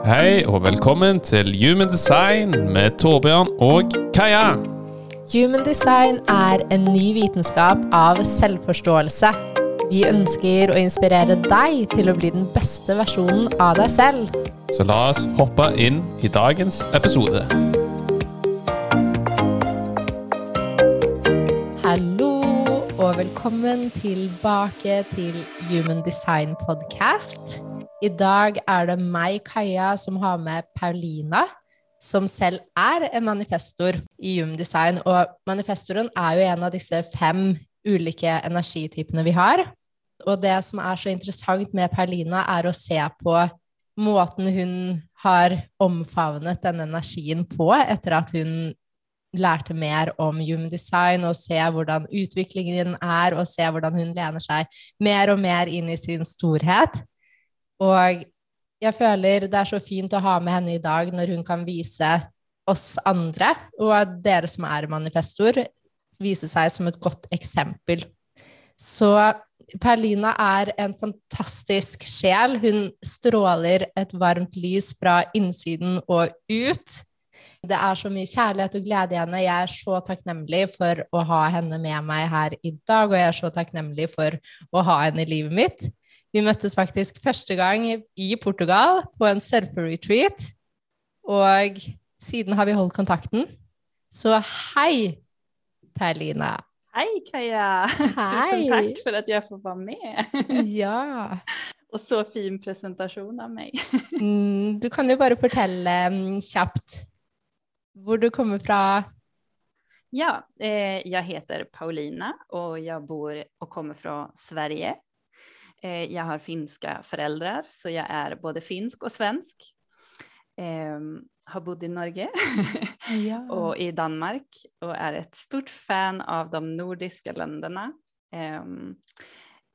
Hei og velkommen til Human Design med Torbjørn og Kaja. Human design er en ny vitenskap av selvforståelse. Vi ønsker å inspirere deg til å bli den beste versjonen av deg selv. Så la oss hoppe inn i dagens episode. Hallo og velkommen tilbake til Human Design Podcast. I dag är det mig, Kaja, som har med Paulina, som själv är en manifestor i Human Design. Och manifestoren är ju en av dessa fem olika energityperna vi har. Och det som är så intressant med Paulina, är att se på måten hon har omfamnat den energin på efter att hon lærte mer om human design, och se hur utvecklingen är och se hur hon lär sig mer och mer in i sin storhet. Og jeg føler det er så fint å ha med henne i dag når hun kan vise oss andre, og dere som er manifestor, viser seg som et godt eksempel. Så Perlina er en fantastisk sjel. Hun stråler et varmt lys fra innsiden og ut. Det er så mye kjærlighet og glede i henne. Jeg er så takknemlig for å ha henne med meg her i dag, og jeg er så takknemlig for å ha henne i livet mitt. Vi møttes faktisk første gang i Portugal på en surfer-retreat. Og siden har vi holdt kontakten. Så hei, Perlina. Hei, Kaja. Hei. Tusen takk for at jeg får være med. Ja. Og så fin presentasjon av meg. Mm, du kan jo bare fortelle mm, kjapt hvor du kommer fra. Ja, eh, jeg heter Paulina og jeg bor og kommer fra Sverige. Eh, jeg har finska foreldre, så jeg er både finsk og svensk. Eh, har bodd i Norge Ja. og i Danmark og er et stort fan av de nordiske landene. Eh,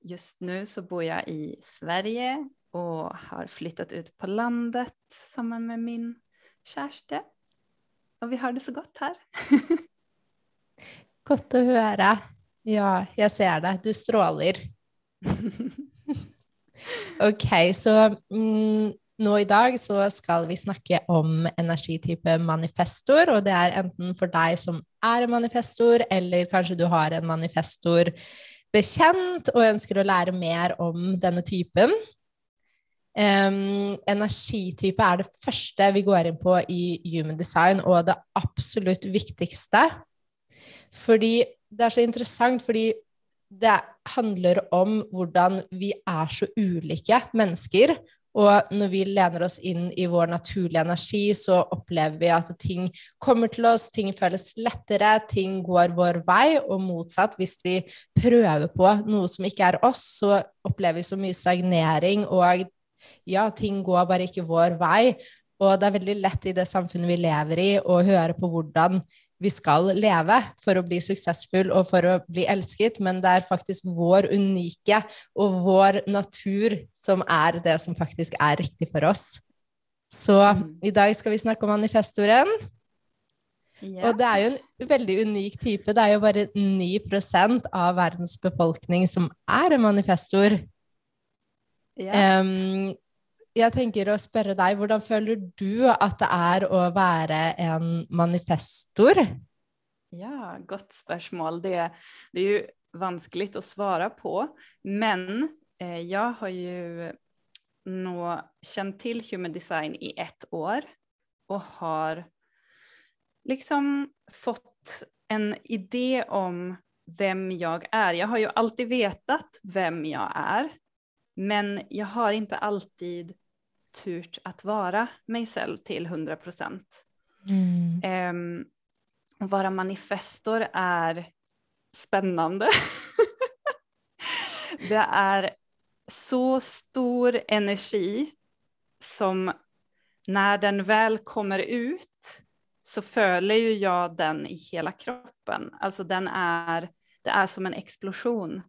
just nå så bor jeg i Sverige og har flyttet ut på landet sammen med min kjæreste. Og vi har det så godt her. Godt å høre. Ja, jeg ser det. Du stråler. Ok, så mm, nå i dag så skal vi snakke om energitype manifestor, og det er enten for deg som er en manifestor, eller kanskje du har en manifestor bekjent og ønsker å lære mer om denne typen. Um, energitype er det første vi går inn på i human design, og det absolutt viktigste. Fordi det er så interessant, fordi det handler om hvordan vi er så ulike mennesker. Og når vi lener oss inn i vår naturlige energi, så opplever vi at ting kommer til oss, ting føles lettere, ting går vår vei. Og motsatt, hvis vi prøver på noe som ikke er oss, så opplever vi så mye stagnering, og ja, ting går bare ikke vår vei. Og det er veldig lett i det samfunnet vi lever i, å høre på hvordan vi skal leve for å bli suksessfull og for å bli elsket, men det er faktisk vår unike og vår natur som er det som faktisk er riktig for oss. Så Mm. i dag skal vi snakke om manifestoren. Ja. Og det er jo en veldig unik type. Det er jo bare 9 av verdens befolkning som er en manifestor. Ja. Em, jeg tenker å spørre deg, hvordan føler du at det er å være en manifestor? Ja, godt spørsmål. Det, det är ju vanskligt att svara på, men eh, jag har ju nå känt till human design i ett år och har liksom fått en idé om vem jag är. Jag har ju alltid vetat vem jag är, men jag har inte alltid turt att vara mig själv till 100 procent. Um, att vara manifestor är spännande. det är så stor energi som när den väl kommer ut så följer ju jag den i hela kroppen. Alltså den är, det är som en explosion.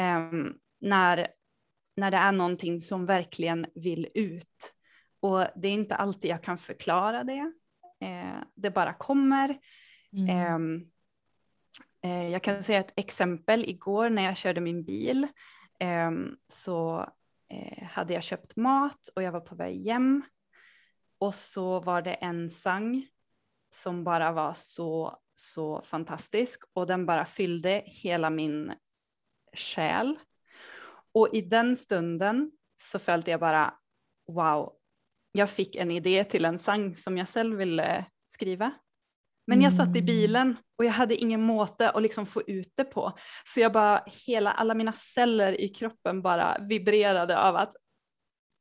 Um, när när det är någonting som verkligen vill ut. Och det är inte alltid jag kan förklara det. Eh, det bara kommer. Mm. Eh, eh, jag kan säga ett exempel. Igår när jag körde min bil så hade jag köpt mat och jag var på väg hem. och så var det en sang som bara var så, så fantastisk och den bara fyllde hela min själ. Och i den stunden så följde jag bara, wow, jag fick en idé till en sang som jag själv ville skriva. Men jag satt i mm. bilen och jag hade ingen måte att liksom få ut det på. Så jag bara, hela, alla mina celler i kroppen bara vibrerade av att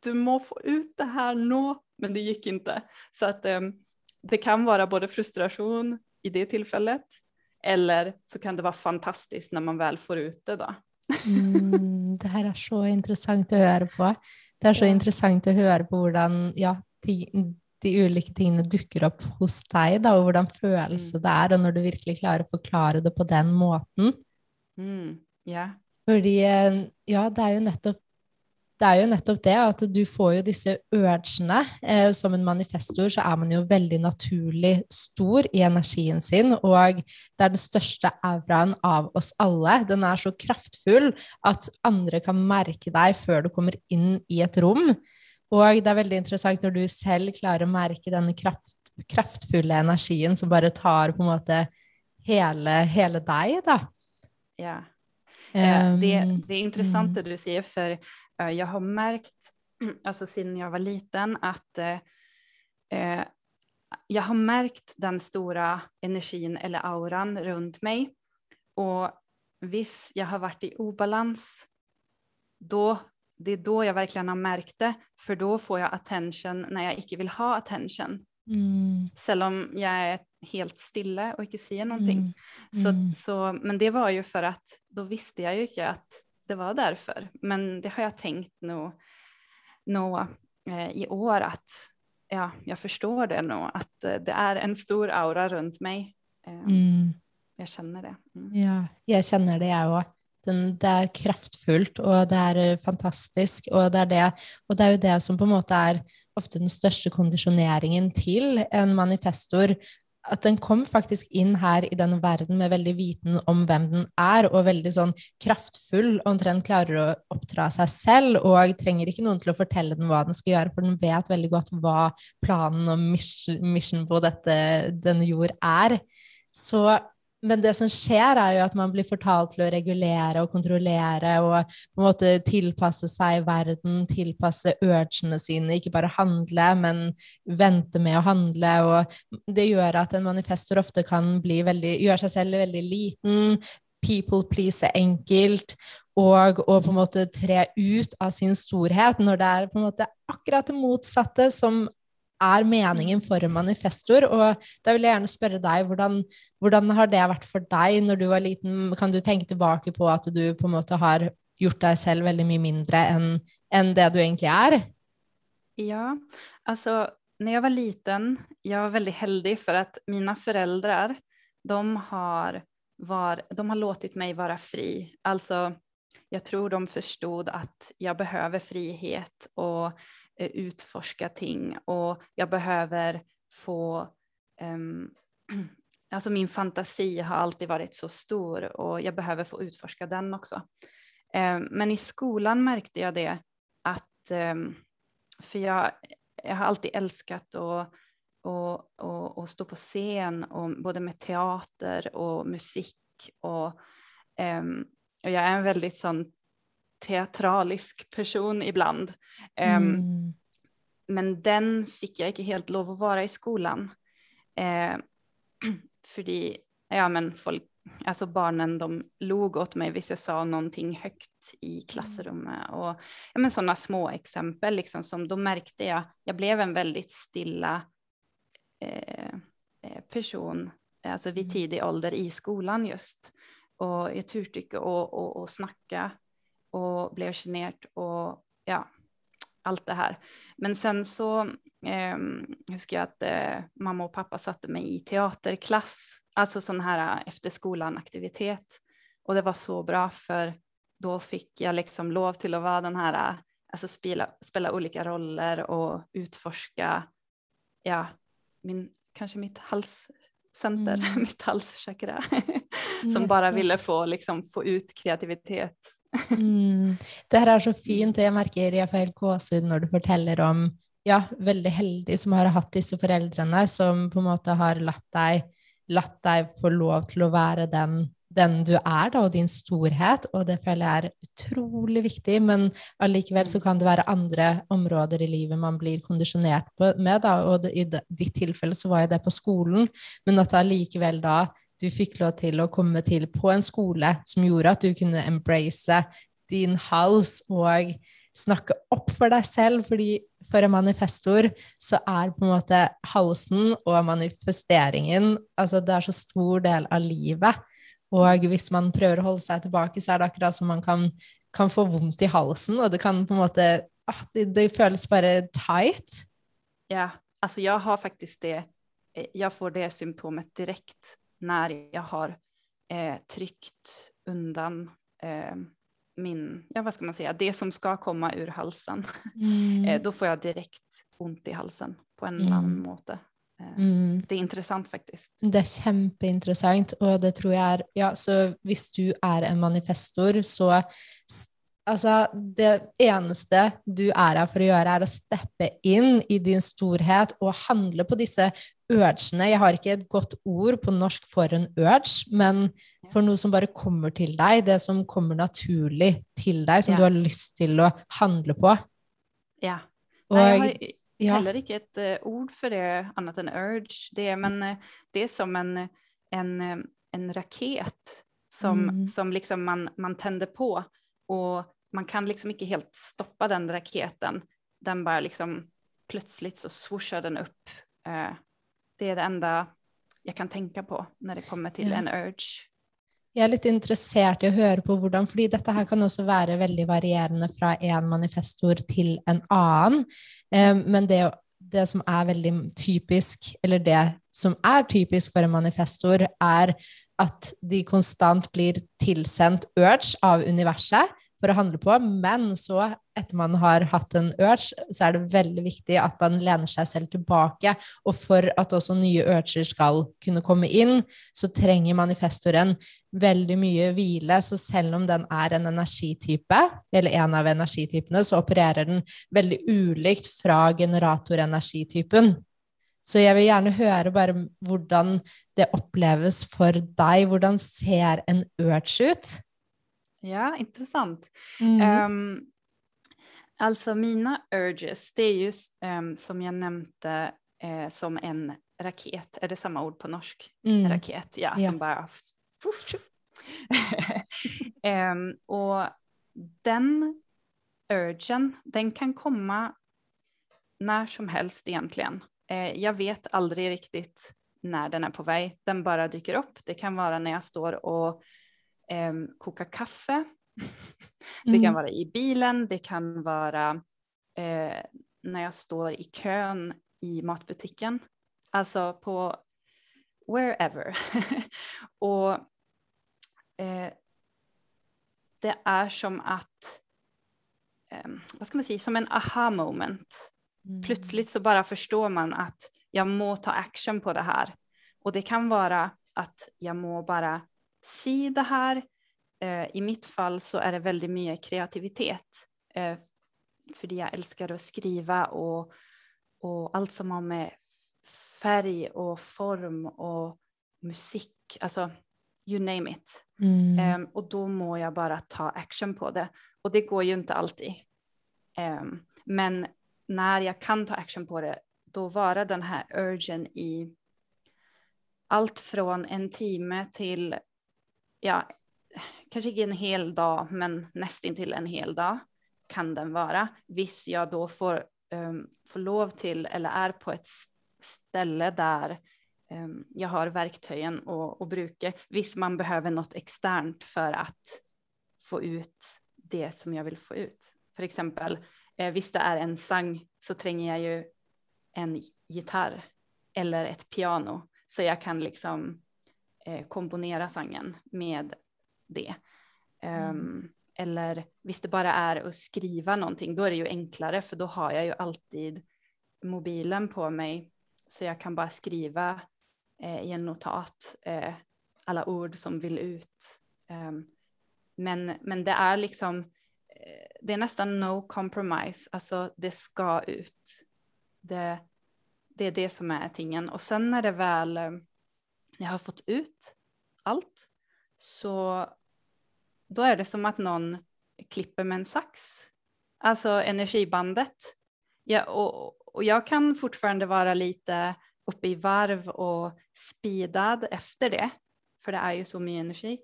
du må få ut det här nu, men det gick inte. Så att um, det kan vara både frustration i det tillfället eller så kan det vara fantastiskt när man väl får ut det då. Mm, det här är så intressant att höra på. Det är så ja. intressant att höra på hur ja, de, de olika tingene dukker upp hos dig og hvordan følelse mm. det är och när du verkligen klarar att förklara det på den måten. Mm. Yeah. Fordi, ja, det är ju nettopp det er jo nettopp det at du får jo disse urgene. Eh, som en manifestor så er man jo veldig naturlig stor i energien sin, og det er den største auraen av oss alle. Den er så kraftfull at andre kan merke deg før du kommer inn i et rom. Og det er veldig interessant når du selv klarer å merke denne kraft, kraftfulle energien som bare tar på en måte hele, hele deg, da. Ja. Um, det, det, är intressant det du säger, för Eh, jag har märkt, alltså sedan jag var liten, att eh, eh, jag har märkt den stora energin eller auran runt mig. Och visst, jag har varit i obalans, då, det är då jag verkligen har märkt det, för då får jag attention när jag inte vill ha attention. Mm. Om jag är helt stilla och inte säger någonting. Mm. Mm. Så, så, men det var ju för att då visste jag ju inte att det var därför. Men det har jag tänkt nog, nog eh, i år att ja, jag förstår det nog, att eh, det är en stor aura runt mig. Eh, mm. Jag känner det. Mm. Ja, jag känner det jag också. Den, det är kraftfullt och det är eh, fantastiskt och det är det, och det är ju det som på något sätt är ofta den största konditioneringen till en manifestor at den kom faktisk inn her i den verden med veldig viten om hvem den er, og veldig sånn kraftfull, och omtrent klarer å oppdra seg selv, og trenger ikke noen til å fortelle den hva den skal gjøre, for den vet veldig godt hva planen og mission på dette, denne jord er. Så men det som sker är ju att man blir fortalt till att reglera och kontrollera och på en måte sig seg världen, tillpassa urgerna sina, inte bara handla men vänta med att handla. Och det gör att en manifestor ofta kan bli väldigt, göra sig själv väldigt liten, people please är enkelt, och, och på en måte trä ut av sin storhet när det är på en måte akkurat det motsatta som er meningen for en manifestor. Og da vil jeg gjerne spørre deg, hvordan, hvordan, har det vært for deg når du var liten? Kan du tenke tilbake på at du på en måte har gjort deg selv veldig mye mindre enn en det du egentlig er? Ja, alltså när jag var liten, jag var väldigt heldig för att mina föräldrar, de har, var, de har låtit mig vara fri. Alltså, jag tror de förstod att jag behöver frihet och Eh, utforska ting och jag behöver få um, Alltså min fantasi har alltid varit så stor och jag behöver få utforska den också. Um, men i skolan märkte jag det att, um, för jag, jag har alltid älskat att och, och, och stå på scen, och, både med teater och musik. Och, um, och jag är en väldigt sån teatralisk person ibland. Mm. men den fick jag inte helt lov att vara i skolan. Eh, för ja, men folk, alltså barnen de log åt mig hvis jag sa någonting högt i mm. klassrummet. Och ja, men sådana små exempel liksom, som då märkte jag, jag blev en väldigt stilla eh, eh person, alltså vid mm. tidig ålder i skolan just. Och jag turte inte och, och snacka och blev generad och ja, allt det här. Men sen så eh, huskar jag att eh, mamma och pappa satte mig i teaterklass, alltså sån här eh, efter skolan aktivitet. Och det var så bra för då fick jag liksom lov till att vara den här, eh, alltså spela, spela olika roller och utforska, ja, min, kanske mitt halscenter, mm. mitt halschakra, som bara ville få, liksom, få ut kreativitet Mm. Det här är så fint, jag märker jag får helt gåshud när du berättar om ja, veldig heldig som har hatt disse foreldrene som på en måte har latt deg, latt deg få lov til å være den, den du er, da, og din storhet. Og det føler jeg er utrolig viktig. Men allikevel så kan det være andre områder i livet man blir kondisjonert på, med, da. Og det, i ditt tilfelle så var jo det på skolen, men at allikevel da du fikk lov til å komme til på en skole som gjorde at du kunne embrace din hals og snakke opp for deg selv, fordi for en manifestor så er på en måte halsen og manifesteringen altså det er så stor del av livet. Og hvis man prøver å holde seg tilbake, så er det akkurat som man kan, kan få vondt i halsen, og det kan på en måte ah, det, det føles bare tight. Ja, altså jeg har faktisk det Jeg får det symptomet direkte når jeg har eh, tryckt undan eh, min, ja vad ska man säga, det som ska komma ur halsen. Mm. Eh, då får jag direkt ont i halsen på en eller annen mm. måte. Eh, mm. Det er interessant, faktisk. Det er kjempeinteressant, og det tror jeg er Ja, så hvis du er en manifestor, så Altså, det eneste du er her for å gjøre, er å steppe inn i din storhet og handle på disse urgene. Jeg har ikke et godt ord på norsk for en urge, men for noe som bare kommer til deg, det som kommer naturlig til deg, som ja. du har lyst til å handle på. Ja. Og, Nei, jeg har ja. heller ikke et uh, ord for det annet enn urge. Det, men uh, det er som en, en, en raket som, mm. som liksom man, man tenner på. Og man kan liksom ikke helt stoppe den raketen. Den bare liksom Plutselig så swosher den opp. Uh, det er det enda jeg kan tenke på når det kommer til ja. en urge. Jeg er litt interessert i å høre på hvordan, fordi dette her kan også være veldig varierende fra en manifestor til en annen. Um, men det, det, som er veldig typisk, eller det som er typisk for en manifestor, er at de konstant blir tilsendt urge av universet för å handle på. Men så, etter man har hatt en urge, så er det veldig viktig at man lener seg selv tilbake. Og for at også nye urger skal kunne komme inn, så trenger manifestoren veldig mye hvile. Så selv om den er en energitype, eller en av energitypene, så opererer den veldig ulikt fra generatorenergitypen. Så jeg vil gjerne høre bare hvordan det oppleves for deg. Hvordan ser en urge ut? Ja, intressant. Mm. Um, alltså mina urges, det är ju um, som jag nämnde uh, som en raket. Är det samma ord på norsk? Mm. Raket, ja, ja, som bara... um, och den urgen, den kan komma när som helst egentligen. Uh, jag vet aldrig riktigt när den är på väg. Den bara dyker upp. Det kan vara när jag står och eh, koka kaffe. det kan mm. vara i bilen, det kan vara eh, när jag står i kön i matbutiken. Alltså på wherever. och eh, det är som att, eh, vad ska man säga, som en aha moment. Mm. Plötsligt så bara förstår man att jag må ta action på det här. Och det kan vara att jag må bara si det här. Eh, I mitt fall så är det väldigt mycket kreativitet. Eh, för jag älskar att skriva och, och allt som har med färg och form och musik, alltså you name it. Mm. Um, och då må jag bara ta action på det. Och det går ju inte alltid. Um, men när jag kan ta action på det, då vara den här urgen i allt från en timme till ja, kanske inte en hel dag, men nästintill en hel dag kan den vara. Visst, jag då får, um, får lov till eller är på ett ställe där um, jag har verktygen och, och Visst, man behöver något externt för att få ut det som jag vill få ut. För exempel, eh, visst det är en sang så tränger jag ju en gitarr eller ett piano så jag kan liksom komponera sangen med det. Mm. Um, eller hvis det bara är att skriva någonting, då är det ju enklare för då har jag ju alltid mobilen på mig så jag kan bara skriva eh, i en notat eh, alla ord som vill ut. Um, men, men det är liksom, eh, det är nästan no compromise, alltså det ska ut. Det, det är det som är tingen. Och sen när det väl, eh, jag har fått ut allt, så då är det som att någon klipper med en sax. Alltså energibandet. Ja, och, och jag kan fortfarande vara lite uppe i varv och speedad efter det, för det är ju så mycket energi.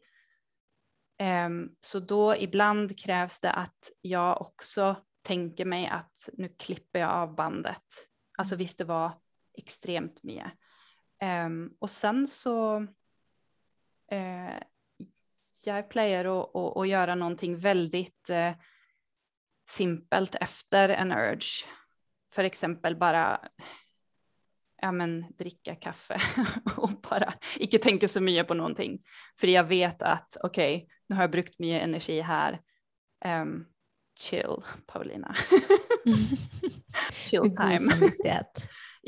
Um, så då ibland krävs det att jag också tänker mig att nu klipper jag av bandet. Alltså visst det var extremt mycket. Och sen så uh, jag att, att, att göra någonting väldigt uh, simpelt efter en urge. För exempel bara ja, men, dricka kaffe och bara inte tänka så mycket på någonting. För jag vet att okej, okay, nu har jag brukt mycket energi här. Um, chill, Paulina. chill time.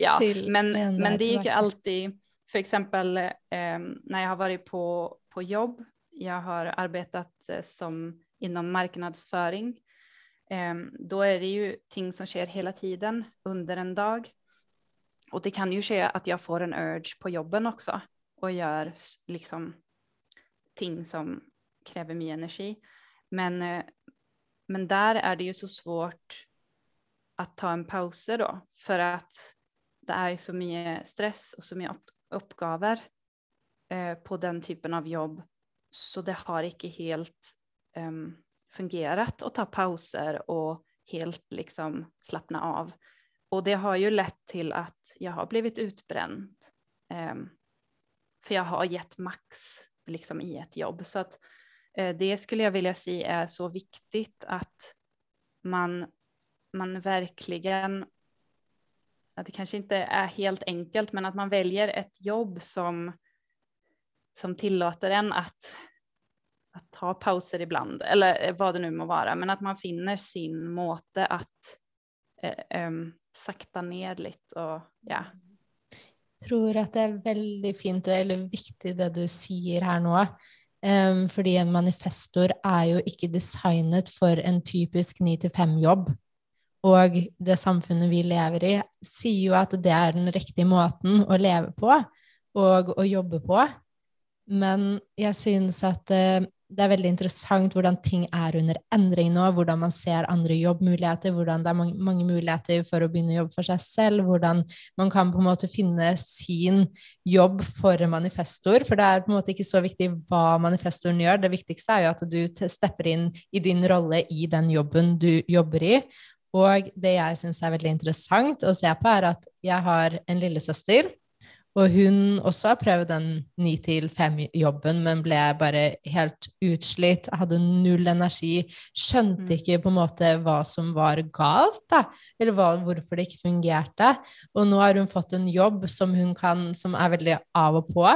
Ja, men, men det gick alltid, för exempel um, när jag har varit på, på jobb, jag har arbetat uh, som inom marknadsföring, um, då är det ju ting som sker hela tiden under en dag. Och det kan ju ske att jag får en urge på jobben också och gör liksom ting som kräver mycket energi. Men, eh, men där är det ju så svårt att ta en paus då för att det är så mycket stress och så mycket uppgaver eh, på den typen av jobb så det har inte helt um, fungerat att ta pauser och helt liksom slappna av. Och det har ju lett till att jag har blivit utbränd. Um, för jag har gett max liksom i ett jobb. Så att uh, det skulle jag vilja säga är så viktigt att man, man verkligen, att det kanske inte är helt enkelt, men att man väljer ett jobb som, som tillåter en att, att ta pauser ibland, eller eh, vad det nu må vara, men att man finner sin måte att eh, um, sakta ner lite och ja. Jag tror att det är väldigt fint eller viktigt det du säger här nu. Um, för en manifestor är ju inte designat för en typisk 9-5 jobb. Och det samfunnet vi lever i säger ju att det är den riktige måten att leva på och att jobba på. Men jag synes att eh, det er veldig interessant hvordan ting er under endring nå, hvordan man ser andre jobbmuligheter, hvordan det er mange, mange, muligheter for å begynne å jobbe for seg selv, hvordan man kan på en måte finne sin jobb for manifestor. For det er på en måte ikke så viktig hva manifestoren gjør, det viktigste er jo at du stepper inn i din rolle i den jobben du jobber i. Og det jeg syns er veldig interessant å se på, er at jeg har en lillesøster og hun også har prøvd den ni til fem-jobben, men ble bare helt utslitt, hadde null energi, skjønte mm. ikke på en måte hva som var galt, da, eller hva, hvorfor det ikke fungerte. Og nå har hun fått en jobb som, hun kan, som er veldig av og på.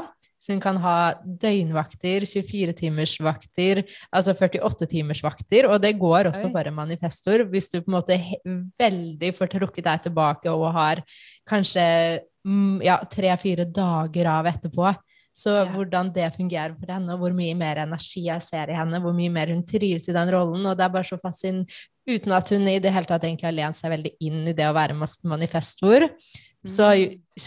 Hun kan ha døgnvakter, 24-timersvakter, altså 48-timersvakter. Og det går også for en manifestor, hvis du på en måte veldig får trukket deg tilbake og har kanskje Mm, ja, tre-fire dager av etterpå. Så ja. hvordan det fungerer for henne, og hvor mye mer energi jeg ser i henne, hvor mye mer hun trives i den rollen. Og det er bare så fascinerende, uten at hun i det hele tatt egentlig har lent seg veldig inn i det å være manifestor. Så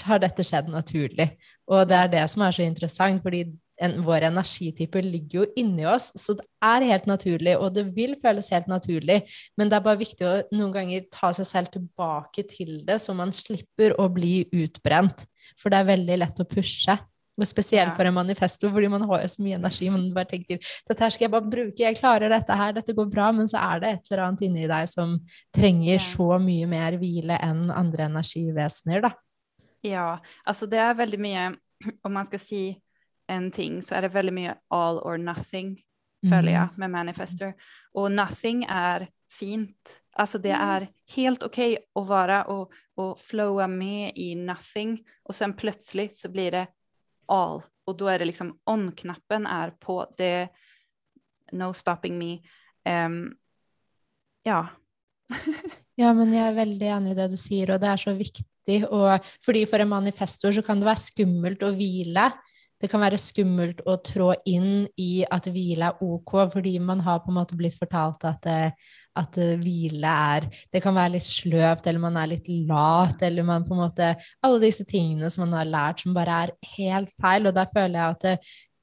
har dette skjedd naturlig. Og det er det som er så interessant, fordi en, vår energityper ligger jo inni oss, så det er helt naturlig, og det vil føles helt naturlig. Men det er bare viktig å noen ganger ta seg selv tilbake til det, så man slipper å bli utbrent. For det er veldig lett å pushe. Og spesielt for en manifesto, fordi man har jo så mye energi. Man bare tenker dette her skal jeg bare bruke, jeg klarer dette her, dette går bra. Men så er det et eller annet inni deg som trenger så mye mer hvile enn andre energivesener, da. Ja, altså det er veldig mye, om man skal si en ting så är det väldigt mycket all or nothing följer jag mm. med manifester. Och nothing är fint. Alltså det mm. är helt okej okay att vara och, och flowa med i nothing och sen plötsligt så blir det all och då är det liksom on-knappen är på. Det no stopping me. Um, ja. ja, men jag är väldigt enig i det du säger och det är så viktigt. Och, för en manifestor så kan det vara skummelt att vila det kan være skummelt å trå inn i at hvile er ok, fordi man har på en måte blitt fortalt at, eh, at eh, hvile er Det kan være litt sløvt, eller man er litt lat, eller man på en måte Alle disse tingene som man har lært som bare er helt feil. Og der føler jeg at det,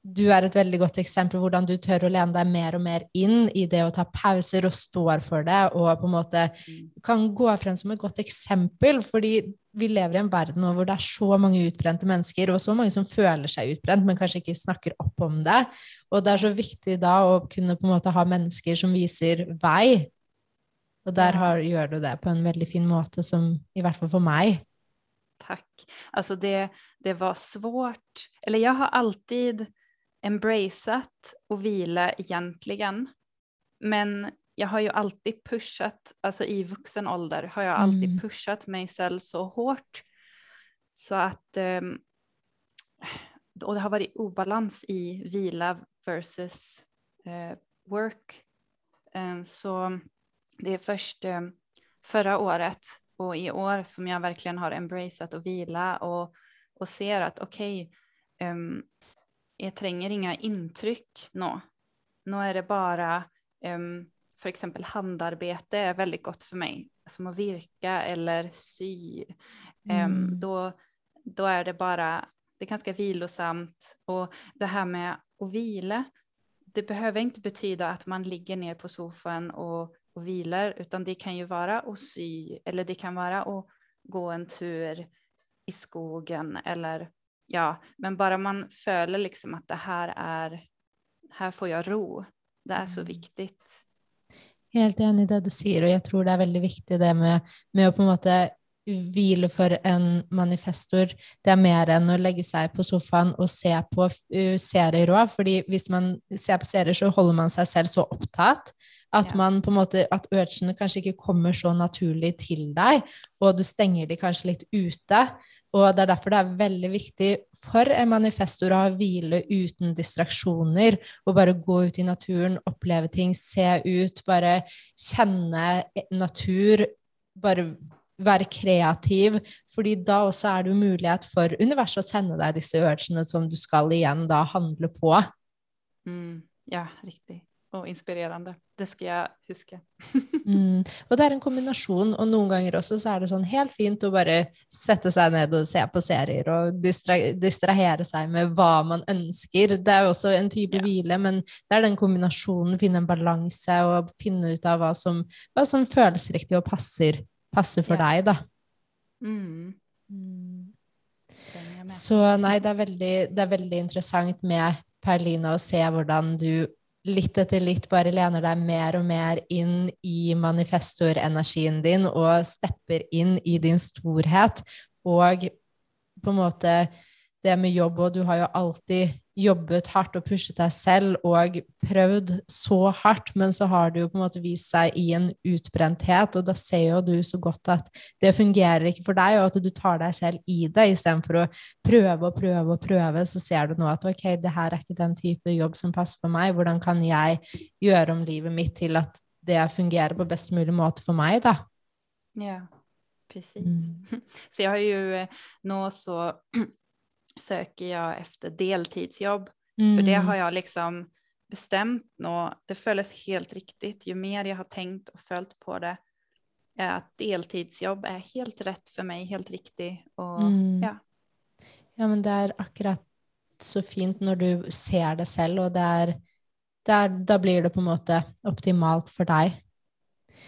du er et veldig godt eksempel hvordan du tør å lene deg mer og mer inn i det å ta pauser og står for det, og på en måte kan gå frem som et godt eksempel. Fordi vi lever i en verden nå hvor det er så mange utbrente mennesker, og så mange som føler seg utbrent, men kanskje ikke snakker opp om det. Og det er så viktig da å kunne på en måte ha mennesker som viser vei. Og der har, gjør du det på en veldig fin måte, som i hvert fall for meg. Tack. Alltså det, det var svårt. Eller jag har alltid embraceat och vila egentligen. Men jag har ju alltid pushat, alltså i vuxen ålder har jag alltid Mm. pushat mig själv så hårt så att ehm, och det har varit obalans i vila versus eh, work. Ehm, så det är först eh, förra året och i år som jag verkligen har embraceat och vila och, och ser att okej, ehm, jag tränger inga intryck nå. Nå är det bara, um, för exempel handarbete är väldigt gott för mig, som att virka eller sy. Em, Mm. då, då är det bara, det är ganska vilosamt och det här med att vila, det behöver inte betyda att man ligger ner på soffan och, och vilar, utan det kan ju vara att sy eller det kan vara att gå en tur i skogen eller ja, men bara man följer liksom att det här är, här får jag ro. Det är så Mm. viktigt. Helt enig i det du sier, og jeg tror det er veldig viktig det med, med å på en måte hvile for en manifestor. Det er mer enn å legge seg på sofaen og se på uh, serier òg, fordi hvis man ser på serier, så holder man seg selv så opptatt at Ja. man på en måte, at urgene kanskje ikke kommer så naturlig til deg, og du stenger de kanskje litt ute. Og det er derfor det er veldig viktig for en manifestor å ha hvile uten distraksjoner, og bare gå ut i naturen, oppleve ting, se ut, bare kjenne natur, bare være kreativ, fordi da også er det jo mulighet for universet å sende deg disse urgene som du skal igjen da handle på. Mm, ja, riktigt. Och inspirerande. Det ska jag huska. Mm. Og det er en kombinasjon, og noen ganger også så er det sånn helt fint å bare sette seg ned og se på serier og distra distrahere seg med hva man ønsker. Det er jo også en type Ja. hvile, men det er den kombinasjonen, finne en balanse og finne ut av hva som, hva som føles riktig og passer, passer for Ja. deg, da. Mm, med. Så nei, det er, veldig, det er veldig interessant med Perlina å se hvordan du litt etter litt bare lener deg mer og mer inn i manifestorenergien din og stepper inn i din storhet. Og på en måte det med jobb, og du har jo alltid jobbet hardt og pushet deg selv og prøvd så hardt, men så har det jo på måte vist seg i en utbrenthet, og da ser jo du så godt at det fungerer ikke for deg, og at du tar deg selv i det istedenfor å prøve og prøve og prøve, så ser du nå at ok, det her er ikke den type jobb som passer for meg, hvordan kan jeg gjøre om livet mitt til at det fungerer på best mulig måte for meg, da? Ja, precis. Mm. Så jag har ju, eh, nå så söker jag efter deltidsjobb. För det Mm. har jag liksom bestämt nå. Det följs helt riktigt. Ju mer jag har tänkt och följt på det, är att deltidsjobb är helt rätt för mig, helt riktigt. Och Mm. ja, Ja, men det er akkurat så fint når du ser det det er, det er, da blir det på en måte optimalt for deg.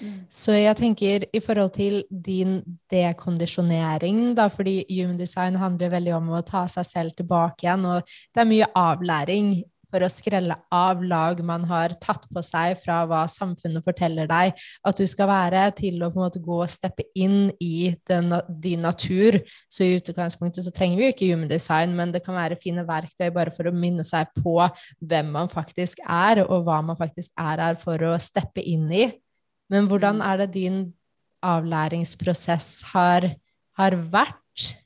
Mm. Så jeg tenker i forhold til din dekondisjonering, da, fordi human design handler veldig om å ta seg selv tilbake igjen, og det er mye avlæring for å skrelle av lag man har tatt på seg fra hva samfunnet forteller deg at du skal være, til å på en måte gå og steppe inn i den, din natur. Så i utgangspunktet så trenger vi jo ikke human design, men det kan være fine verktøy bare for å minne seg på hvem man faktisk er, og hva man faktisk er her for å steppe inn i. Men hvordan Mm. er det din avlæringsprosess har, har vært?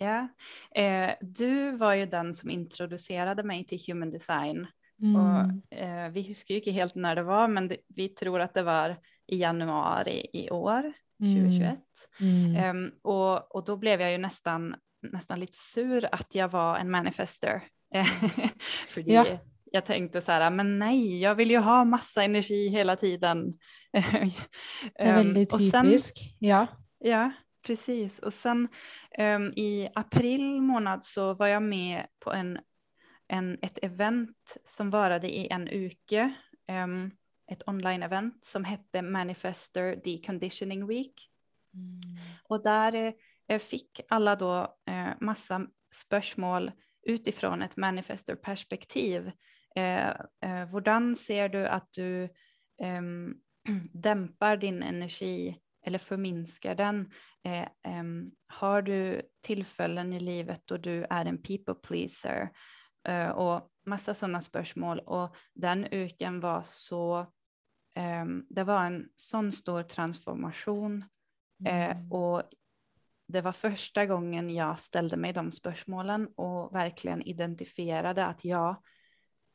ja. Eh, du var ju den som introducerade mig till human design. Mm. Och, eh, vi husker ju inte helt när det var, men det, vi tror att det var i januari i år, 2021. Mm. Ehm, och, och då blev jag ju nästan nästan lite sur att jag var en manifester. För Ja. Jag tänkte så här, men nej, jag vill ju ha massa energi hela tiden. Det är väldigt Ehm, och sen- typisk. ja. Ja, precis. Och sen ehm, i april månad så var jag med på en, en, ett event som varade i en uke. ehm, ett online-event som hette Manifester Deconditioning Week. Och där eh, fick alla då eh, massa spörsmål utifrån ett manifester-perspektiv. Eh, eh, Hvordan ser du att du ehm, dämpar din energi eller förminskar den? Eh, ehm, har du tillfällen i livet då du är en people pleaser? Eh, och massa sådana spörsmål. Och den uken var så, ehm, det var en sån stor transformation. Eh, och det var första gången jag ställde mig de spörsmålen och verkligen identifierade att jag,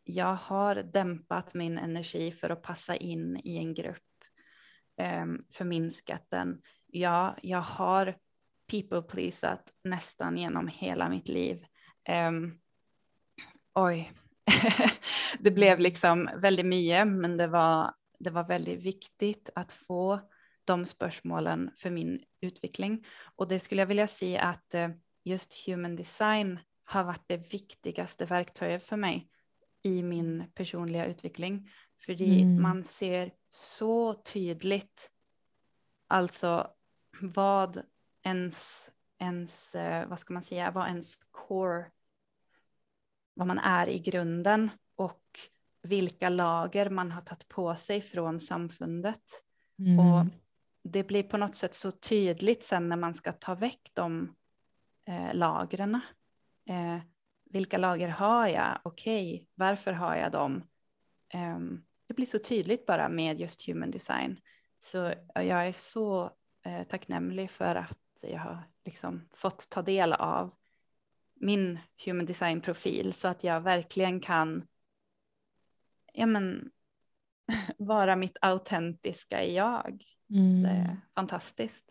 jag har dämpat min energi för att passa in i en grupp, ehm, förminskat den. Ja, jag har people pleasat nästan genom hela mitt liv. Ehm, oj, det blev liksom väldigt mycket, men det var, det var väldigt viktigt att få de spörsmålen för min utveckling. Och det skulle jag vilja säga att eh, just human design har varit det viktigaste verktyget för mig i min personliga utveckling. För Mm. man ser så tydligt alltså vad ens, ens, eh, vad ska man säga, vad ens core, vad man är i grunden och vilka lager man har tagit på sig från samfundet. Mm. Och det blir på något sätt så tydligt sen när man ska ta väck de eh, lagren. Eh, vilka lager har jag? Okej, varför har jag dem? Ehm, det blir så tydligt bara med just human design. Så jag är så eh, tacknämlig för att jag har liksom fått ta del av min human design profil så att jag verkligen kan ja, men, vara mitt autentiska jag. Mm. Det är fantastiskt.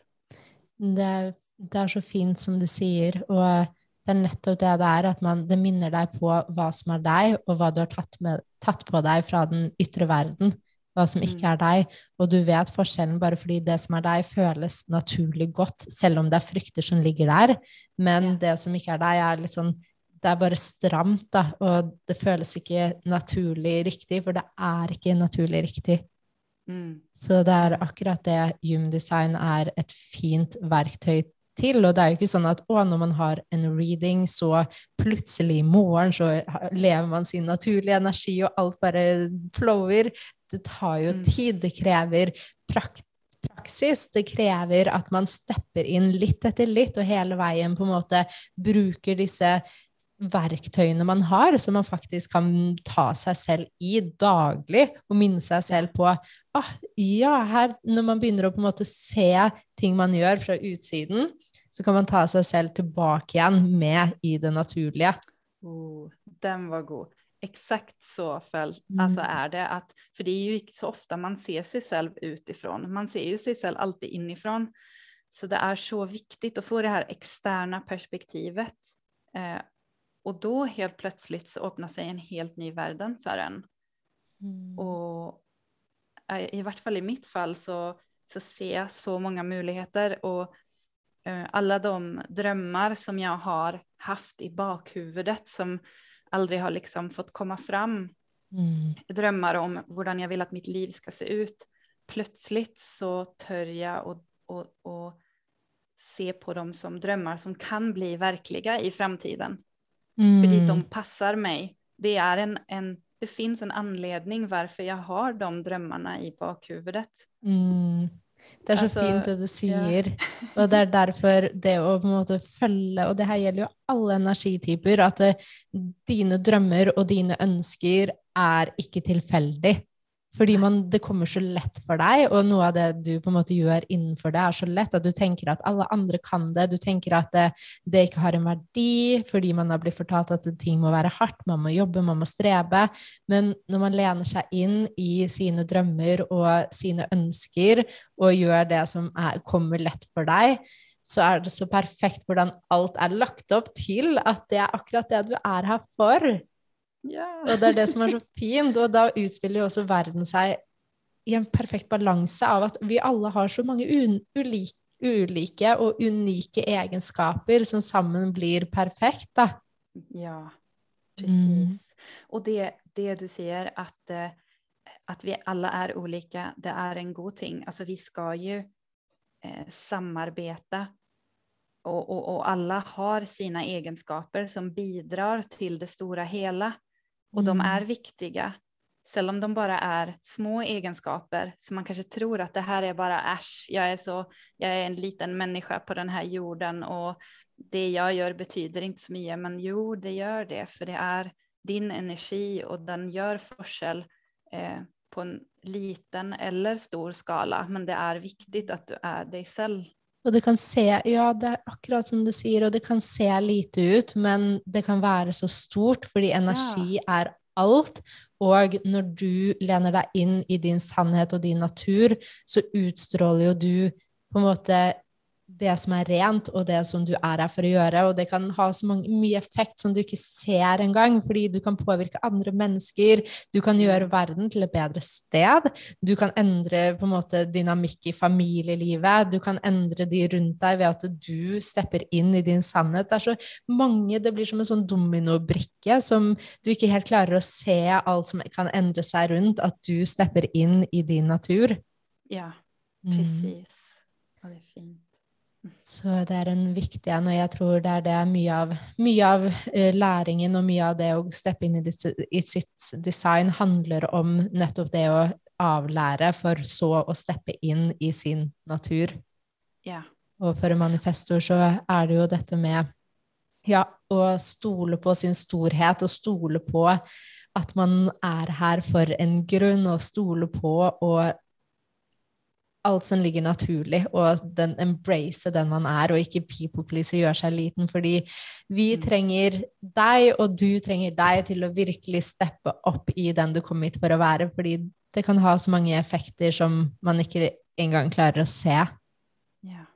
Det er, det er så fint som du sier, og det er nettopp det det er, at man, det minner deg på hva som er deg, og hva du har tatt, med, tatt på deg fra den ytre verden, hva som ikke Mm. er deg, og du vet forskjellen bare fordi det som er deg føles naturlig godt, selv om det er frykter som ligger der, men Ja. det som ikke er deg er litt sånn, det er bare stramt da, og det føles ikke naturlig riktig, for det er ikke naturlig riktig. Mm. Så det er akkurat det Human Design er et fint verktøy til. Og det er jo ikke sånn at å, når man har en reading, så plutselig i morgen så lever man sin naturlige energi, og alt bare flower. Det tar jo Mm. tid. Det krever prak praksis. Det krever at man stepper inn litt etter litt, og hele veien på en måte bruker disse verktøyene man har, som man faktisk kan ta seg selv i daglig, og minne seg selv på ah, ja, her, når man begynner å på en måte se ting man gjør fra utsiden, så kan man ta seg selv tilbake igjen med i det naturlige. Oh, den var god. Exakt så föll, Mm. alltså är det. Att, för det är ju inte så ofta man ser sig själv utifrån. Man ser ju sig själv alltid inifrån. Så det är så viktigt att få det här externa perspektivet. Eh, och då helt plötsligt så öppnar sig en helt ny världen för en. Och eh, i vart fall i mitt fall så, så ser jag så många möjligheter och eh, alla de drömmar som jag har haft i bakhuvudet som aldrig har liksom fått komma fram. Mm. Drömmar om hur jag vill att mitt liv ska se ut. Plötsligt så tör jag och, och, och se på dem som drömmar som kan bli verkliga i framtiden. Mm. För de passar mig. Det, är en, en, det finns en anledning varför jag har de drömmarna i bakhuvudet. Mm. Det er så Altså, fint det du sier, og det er derfor det å på en måte følge, og det her gjelder jo alle energityper, at det, dine drømmer og dine ønsker er ikke tilfeldig. Fordi man, det kommer så lett for deg, og noe av det du på en måte gjør innenfor det, er så lett at du tenker at alle andre kan det. Du tenker at det, det ikke har en verdi, fordi man har blitt fortalt at ting må være hardt, man må jobbe, man må strebe. Men når man lener seg inn i sine drømmer og sine ønsker, og gjør det som er, kommer lett for deg, så er det så perfekt hvordan alt er lagt opp til at det er akkurat det du er her for. Ja. Og det er det som er så fint, og da utspiller jo også verden seg i en perfekt balanse av at vi alle har så mange ulike, ulike og unike egenskaper som sammen blir perfekt, da. Ja, Mm. precis. Och det, det du säger att, eh, att vi alla är olika, det är en god ting. Alltså vi ska ju eh, samarbeta och, och, och alla har sina egenskaper som bidrar till det stora hela. Och de Mm. är viktiga. Selv om de bara är små egenskaper, så man kanske tror att det här är bara äsch, jag är, så, jag är en liten människa på den här jorden och det jag gör betyder inte så mycket, men jo, det gör det, för det är din energi och den gör forskel eh, på en liten eller stor skala, men det är viktigt att du är dig själv. Og det kan se, ja, det er akkurat som du sier, og det kan se lite ut, men det kan være så stort, fordi energi er alt. Og når du lener deg inn i din sannhet og din natur, så utstråler jo du på en måte det som er rent, og det som du er her for å gjøre. Og det kan ha så mange, mye effekt som du ikke ser engang, fordi du kan påvirke andre mennesker, du kan gjøre verden til et bedre sted, du kan endre på en måte dynamikk i familielivet, du kan endre de rundt deg ved at du stepper inn i din sannhet. Det er så mange, det blir som en sånn dominobrikke som du ikke helt klarer å se alt som kan endre seg rundt, at du stepper inn i din natur. Ja, Mm. precis. Ja, det är fint. Så det er en viktig en, og jeg tror det er det mye av, mye av eh, læringen og mye av det å steppe inn i, ditt, i sitt design handler om nettopp det å avlære, for så å steppe inn i sin natur. Ja, for en manifestor så er det jo dette med ja, å stole på sin storhet, og stole på at man er her for en grunn, og stole på og alt som ligger naturlig, og den embrace den man er, og ikke people please og gjøre seg liten, fordi vi Mm. trenger deg, og du trenger deg til å virkelig steppe opp i den du kom hit for å være, fordi det kan ha så mange effekter som man ikke engang klarer å se. ja.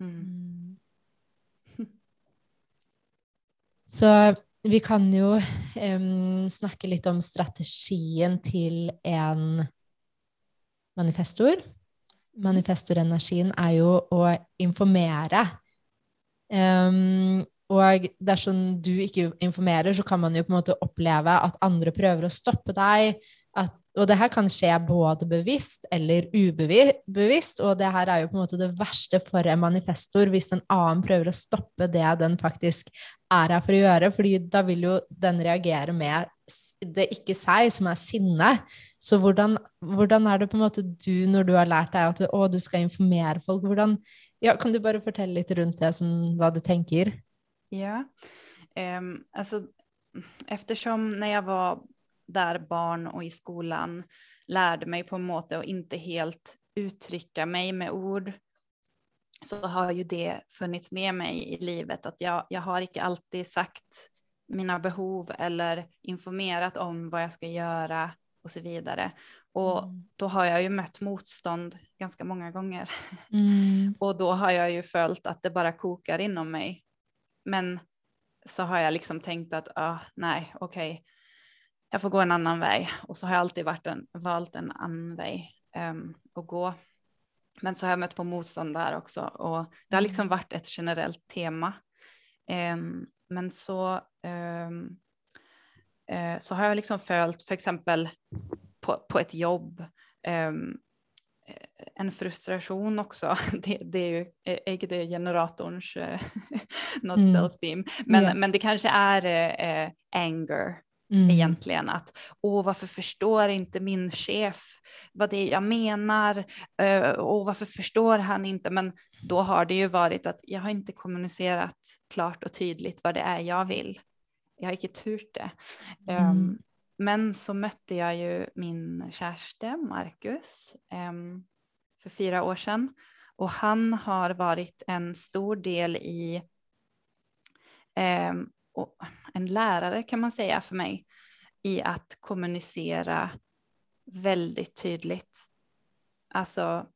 Mm. Så vi kan jo em, snakke litt om strategien til en manifestor. Manifestorenergien er jo å informere. Um, og dersom du ikke informerer, så kan man jo på en måte oppleve at andre prøver å stoppe deg. At, og det her kan skje både bevisst eller ubevisst, og det her er jo på en måte det verste for en manifestor hvis en annen prøver å stoppe det den faktisk er her for å gjøre, fordi da vil jo den reagere med det ikke seg, som er sinne. Så hvordan, hvordan er det på en måte du, når du har lært deg at å, du skal informere folk, hvordan ja, Kan du bare fortelle litt rundt det, som, hva du tenker? Ja, um, alltså eftersom när jag var där barn och i skolan lärde mig på en måte att inte helt uttrycka mig med ord så har ju det funnits med mig i livet att jag, jag har inte alltid sagt mina behov eller informerat om vad jag ska göra och så vidare. Och då har jag ju mött motstånd ganska många gånger. Mm. Och då har jag ju följt att det bara kokar inom mig. Men så har jag liksom tänkt att ah, nej, okej, jag får gå en annan väg. Och så har jag alltid varit en, valt en annan väg um, att gå. Men så har jag mött på motstånd där också. Och det har liksom varit ett generellt tema. Em, men så, så har jag liksom följt, för exempel på, på ett jobb, ehm, eh, en frustration också. Det, det är ju är inte det generatorns eh, not Mm. self-theme, men, Ja. men det kanske är eh, eh, anger Mm. egentligen. Att åh, varför förstår inte min chef vad det är jag menar? Och varför förstår han inte? Men då har det ju varit att jag har inte kommunicerat klart och tydligt vad det är jag vill. Jag har inte turt det. Mm. Um, men så mötte jag ju min kärste Marcus um, för fyra år sedan och han har varit en stor del i um, en lärare kan man säga för mig i att kommunicera väldigt tydligt. Alltså,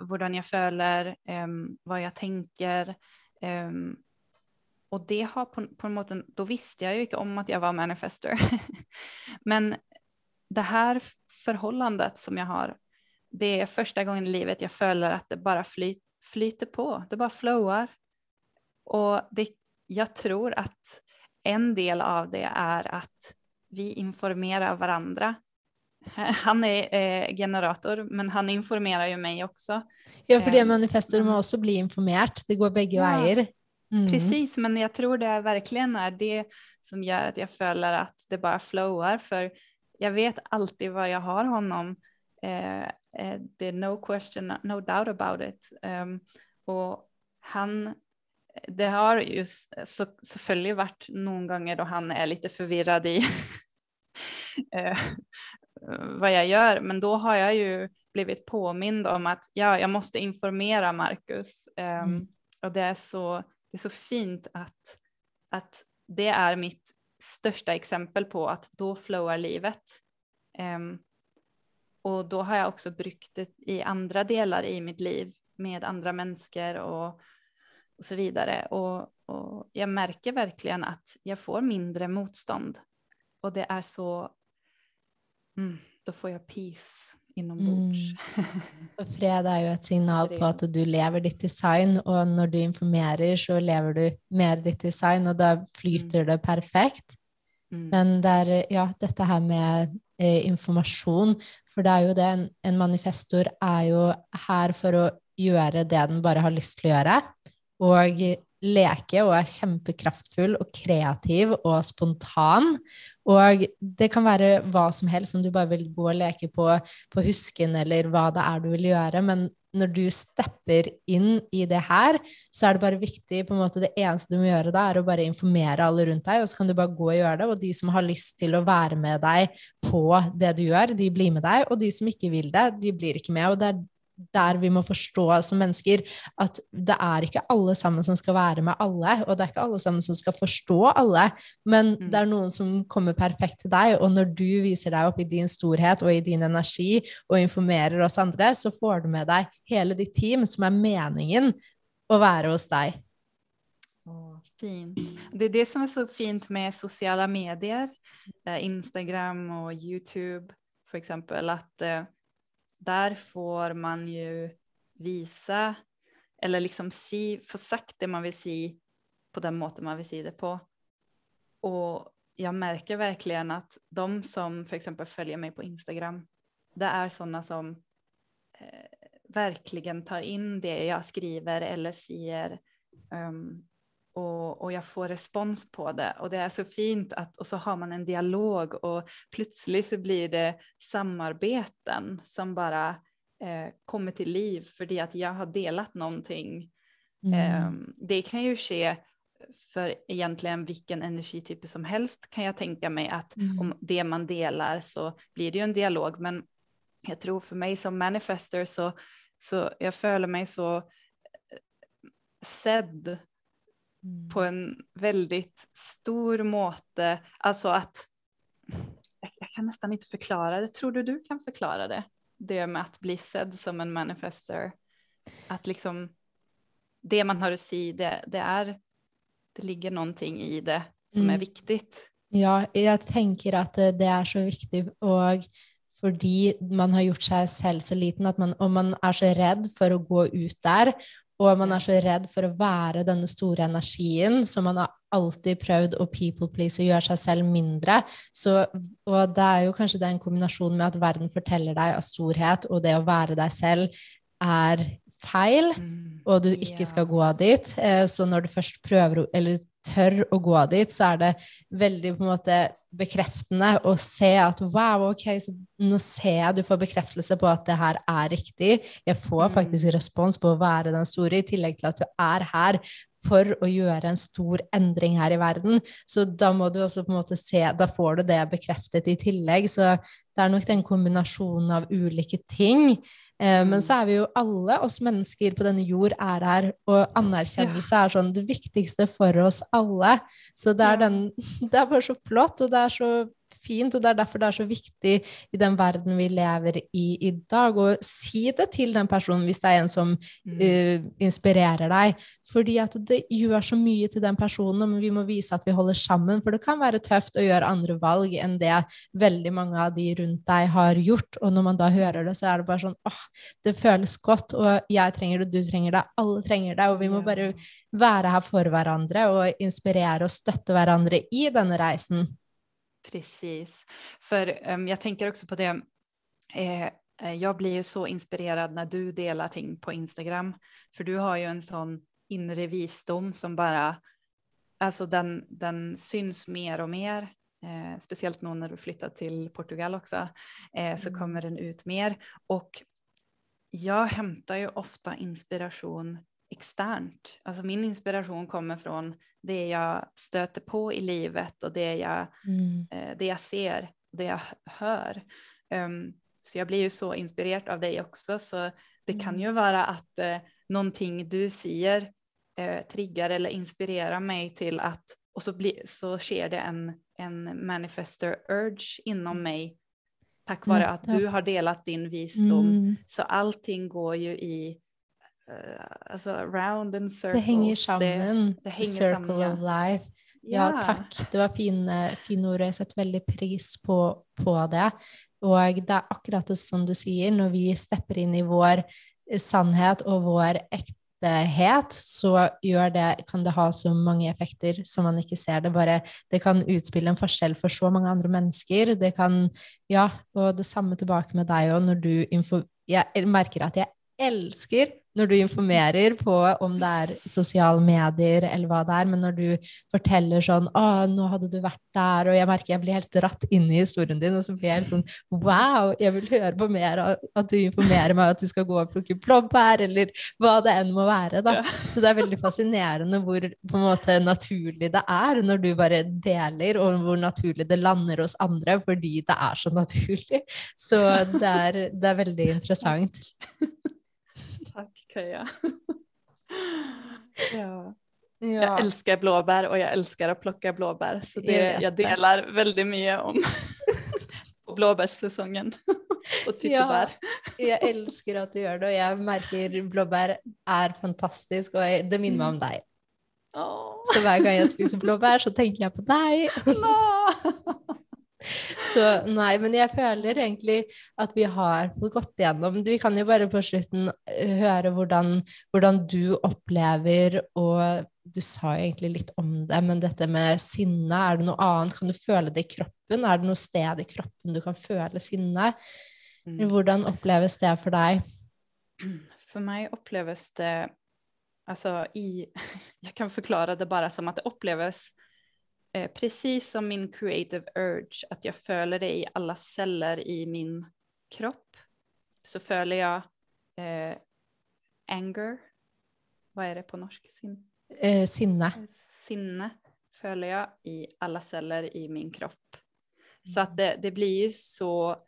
hur jag um, vad jag tänker. Um, och det har på, på en måte, då visste jag ju inte om att jag var manifester. Men det här förhållandet som jag har, det är första gången i livet jag följer att det bara fly, flyter på, det bara flowar. Och det, jag tror att en del av det är att vi informerar varandra. Han är eh, generator, men han informerar ju mig också. Ja, för det manifestor må också bli informerat. Det går bägge ja. vägar. Mm. Precis, men jag tror det verkligen är det som gör att jag följer att det bara flowar. För jag vet alltid var jag har honom. Eh, eh, det är no question, no doubt about it. Um, och han, det har ju så, selvfølgelig varit någon gånger då han är lite förvirrad i eh, vad jag gör, men då har jag ju blivit påmind om att ja, jag måste informera Marcus. Um, mm. Och det är så det är så fint att, att det är mitt största exempel på att då flowar livet. Um, och då har jag också bryggt det i andra delar i mitt liv med andra människor och, och så vidare. Och, och jag märker verkligen att jag får mindre motstånd. Och det är så, mm, då får jag peace inombords. Mm. fred är ju ett signal på att du lever ditt design och när du informerar så lever du mer ditt design och då flyter mm. det perfekt. Mm. Men där, ja, detta här med eh, information, för det är ju det, en, en manifestor är ju här för att göra det den bara har lust att göra och leke och är kjempekraftfull och kreativ och spontan. Och det kan vara vad som helst, om du bara vill gå och leka på, på husken eller vad det är du vill göra. Men när du stepper in i det här så är det bara viktigt, på en måte det eneste du måste göra da, är att bara informera alla runt dig och så kan du bara gå och göra det. Och de som har lust til att vara med dig på det du gör, de blir med dig och de som inte vill det, de blir inte med. Og det er der vi må forstå som mennesker at det er ikke alle sammen som skal være med alle, og det er ikke alle sammen som skal forstå alle, men mm. det er noen som kommer perfekt til deg, og når du viser deg opp i din storhet og i din energi og informerer oss andre, så får du med deg hele ditt team, som er meningen å være hos deg. fint. Det är det som är så fint med sociala medier, eh, Instagram och Youtube för exempel, att där får man ju visa eller liksom si, få sagt det man vill se på den måten man vill se det på. Och jag märker verkligen att de som för exempel följer mig på Instagram, det är sådana som eh, verkligen tar in det jag skriver eller säger um, ehm, och, och jag får respons på det och det är så fint att och så har man en dialog och plötsligt så blir det samarbeten som bara eh, kommer till liv för det att jag har delat någonting. Mm. Eh, det kan ju ske för egentligen vilken energityp som helst kan jag tänka mig att mm. om det man delar så blir det ju en dialog men jag tror för mig som manifester så, så jag följer mig så eh, sedd på mm. en väldigt stor måte. Alltså att, jag, kan nästan inte förklara det, tror du du kan förklara det? Det med att bli sedd som en manifester. Att liksom det man har att säga, det, det, är, det ligger någonting i det som mm. är viktigt. Ja, jag tänker att det är så viktigt och fordi man har gjort sig själv så liten att man, om man är så rädd för att gå ut där och man är så rädd för att vara den stora energin, så man har alltid prövat att people please och göra sig själv mindre. Så, och det är ju kanske den kombination med att världen berättar dig av storhet och det att vara dig själv är fel mm. och du inte ska gå dit. Eh, så när du först prövar, eller tør å gå dit, så er det veldig på en måte bekreftende å se at wow, ok, så nå ser jeg du får bekreftelse på at det her er riktig. Jeg får mm. faktisk respons på å være den store, i tillegg til at du er her for å gjøre en stor endring her i verden. Så da må du også på en måte se Da får du det bekreftet i tillegg. Så det er nok den kombinasjonen av ulike ting. Eh, men så mm. är vi ju alla oss människor på denna jord är här och anerkjennelse är sånn det viktigaste för oss alla. Så det är, den, det är bara så flott och det är så fint, og det er derfor det er så viktig i den verden vi lever i i dag, å si det til den personen hvis det er en som Mm. uh, inspirerer deg. Fordi at det gjør så mye til den personen, men vi må vise at vi holder sammen. For det kan være tøft å gjøre andre valg enn det veldig mange av de rundt deg har gjort. Og når man da hører det, så er det bare sånn åh, det føles godt, og jeg trenger det, du trenger det, alle trenger det. Og vi må Ja. bare være her for hverandre og inspirere og støtte hverandre i denne reisen. Precis. För um, jag tänker också på det, eh, eh, jag blir ju så inspirerad när du delar ting på Instagram. För du har ju en sån inre visdom som bara, alltså den, den syns mer och mer. Eh, speciellt nu när du flyttar till Portugal också, eh, så Mm. kommer den ut mer. Och jag hämtar ju ofta inspiration externt. Alltså min inspiration kommer från det jag stöter på i livet och det jag Mm. eh, det jag ser, det jag hör. Um, så jag blir ju så inspirerad av dig också, så det kan Mm. ju vara att eh, någonting du säger eh, triggar eller inspirerar mig till att, och så, blir, så sker det en, en manifester urge inom mig tack vare att du har delat din visdom. Mm. Så allting går ju i, alltså round and circles. Det henger sammen. det henger Circle sammen, ja. of life. Ja, takk. Det var fine, fine ord, og jeg setter veldig pris på, på det. Og det er akkurat det som du sier, når vi stepper inn i vår eh, sannhet og vår ektehet, så gjør det, kan det ha så mange effekter som man ikke ser. Det bare, det kan utspille en forskjell for så mange andre mennesker. Det kan, ja, og det samme tilbake med deg òg, når du info... Jeg merker at jeg elsker når du informerer på om det er sosiale medier eller hva det er, men når du forteller sånn 'Å, nå hadde du vært der', og jeg merker jeg blir helt dratt inn i historien din, og så blir jeg helt sånn 'Wow, jeg vil høre på mer av at du informerer meg at du skal gå og plukke blåbær', eller hva det enn må være, da. Ja. Så det er veldig fascinerende hvor på en måte naturlig det er når du bare deler, og hvor naturlig det lander hos andre fordi det er så naturlig. Så det er, det er veldig interessant. Tack Kaja. ja. Ja. Jag älskar blåbär och jag älskar att plocka blåbär så det, Jag jag delar väldigt mycket om på blåbärssäsongen och tyttebär. Jeg elsker at du gjør det, og jeg merker blåbær er fantastisk, og jeg, det minner meg om deg. Åh, Så hver gang jeg spiser blåbær, så tenker jeg på nå. Så nei, men jeg føler egentlig at vi har gått gjennom Vi kan jo bare på slutten høre hvordan, hvordan du opplever, og du sa jo egentlig litt om det, men dette med sinne, er det noe annet? Kan du føle det i kroppen? Er det noe sted i kroppen du kan føle sinne? Mm. Hvordan oppleves det for deg? För mig upplevs det, alltså i, jag kan förklara det bara som att det upplevs eh, precis som min creative urge, att jag följer det i alla celler i min kropp. Så följer jag eh, anger, vad är det på norsk? Sin, Eh, sinne. sinne följer jag i alla celler i min kropp. Så att det, det blir ju så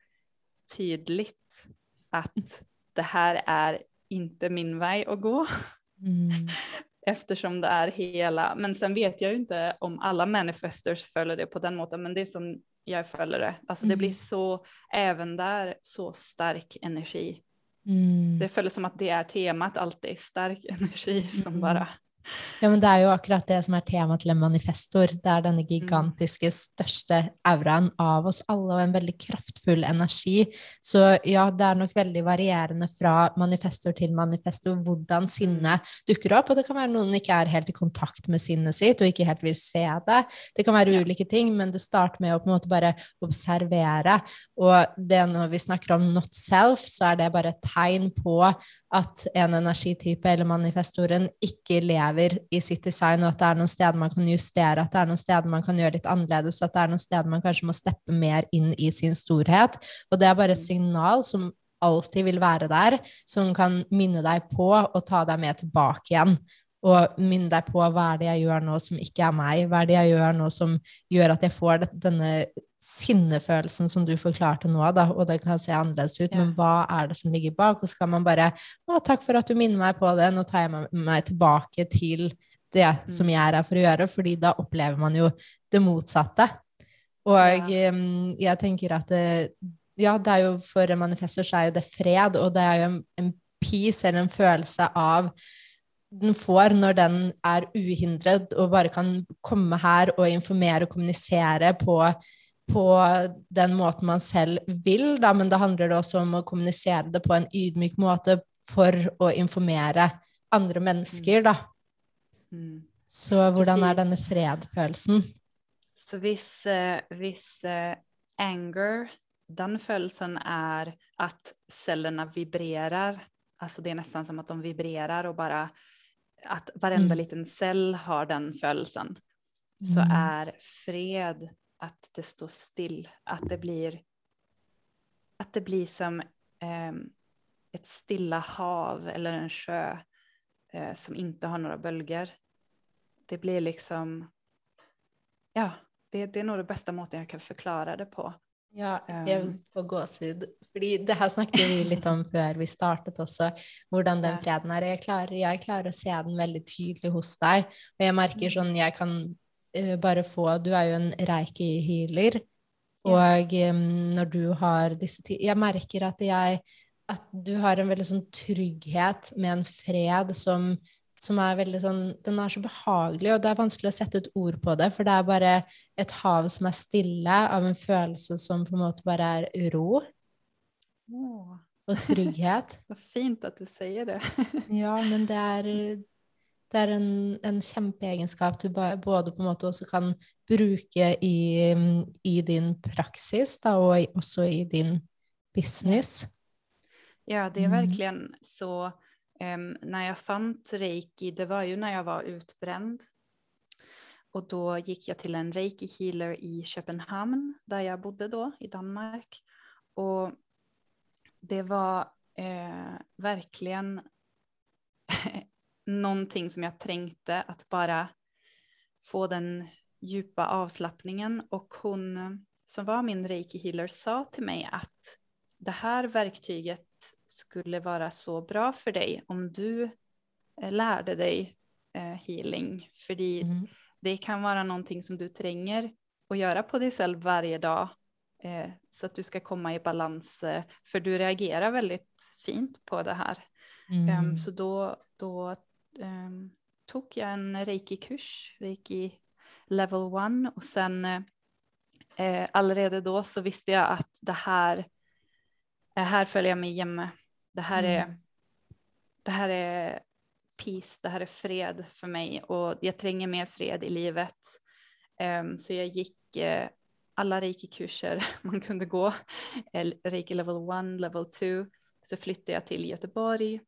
tydligt att det här är inte min väg att gå Mm. eftersom det är hela, men sen vet jag ju inte om alla manifestors följer det på den måten, men det är som jag följer det. Alltså det Mm. blir så, även där, så stark energi. Mm. Det följer som att det är temat alltid, stark energi som Mm. bara, Ja, men det er jo akkurat det som er temaet til en manifestor. Det er denne gigantiske, største auraen av oss alle, og en veldig kraftfull energi. Så ja, det er nok veldig varierende fra manifestor til manifestor hvordan sinne dukker opp. Og det kan være noen ikke er helt i kontakt med sinnet sitt, og ikke helt vil se det. Det kan være Ja. ulike ting, men det starter med å på en måte bare observere. Og det når vi snakker om not self, så er det bare et tegn på at en energitype eller manifestoren ikke lever i sitt design, og at det er noen steder man kan justere, at det er noen steder man kan gjøre litt annerledes, at det er noen steder man kanskje må steppe mer inn i sin storhet. Og det er bare et signal som alltid vil være der, som kan minne deg på og ta deg med tilbake igjen. Og minne deg på hva er det jeg gjør nå som ikke er meg, hva er det jeg gjør nå som gjør at jeg får denna denne sinnefølelsen som du forklarte nå, da, og det kan se annerledes ut, Ja. men hva er det som ligger bak? Og så kan man bare å, takk for at du minner meg på det, nå tar jeg meg, tilbake til det som jeg er her for å gjøre, fordi da opplever man jo det motsatte. Og um, jeg tenker at det, ja, det er jo for en manifestor så er jo det fred, og det er jo en, en peace eller en følelse av den får når den er uhindret og bare kan komme her og informere og kommunisere på, på den måten man selv vil, da, men da handler det også om å kommunisere det på en ydmyk måte for å informere andre mennesker, da. Mm. Så er Precis. denne fredfølelsen? Så hvis, eh, hvis eh, anger, den følelsen er at cellene vibrerer, altså det er nesten som at de vibrerer og bare at varenda Mm. liten cell har den følelsen, så Mm. er fred at det står still, at det blir at det blir som eh, et stilla hav eller en sjø eh, som ikke har noen bølger. Det blir liksom Ja, det, det er nog det beste måten jeg kan forklare det på. Ja, jeg Um, får gåsehud. Fordi det her snakket vi litt om før vi startet også, hvordan den freden. Og jeg klarer, jeg klarer å se den veldig tydelig hos deg. Og jeg merker Mm. sånn, jeg kan bare få Du er jo en reiki-healer. Og når du har disse ti Jeg merker at jeg At du har en veldig sånn trygghet med en fred som som er veldig sånn Den er så behagelig, og det er vanskelig å sette et ord på det, for det er bare et hav som er stille, av en følelse som på en måte bare er ro Åh, og trygghet. vad fint at du sier det. Ja, men det er, det er en, en kjempeegenskap du både på en måte også kan bruke i, i din praksis, da, og i, også i din business. Ja, det är Mm. verkligen så. em, när jag fant reiki, det var ju när jag var utbränd. Och då gick jag till en reiki healer i Köpenhamn, där jag bodde då, i Danmark. Och det var eh, verkligen någonting som jag trängte, att bara få den djupa avslappningen. Och hon som var min reiki healer sa till mig att det här verktyget skulle vara så bra för dig om du eh, lärde dig eh, healing. För Mm. det kan vara någonting som du tränger att göra på dig själv varje dag. Eh, så att du ska komma i balans. För du reagerar väldigt fint på det här. Mm. Em, så då, då em, tog jag en reiki-kurs, reiki level one. Och sen eh, eh, allerede då så visste jag att det här, eh, här följer jag mig hjemme. Det här, är, Mm. det här är peace, det här är fred för mig och jag tränger mer fred i livet. Em, så jag gick eh, alla reiki-kurser man kunde gå, eh, reiki level one, level two. Så flyttade jag till Göteborg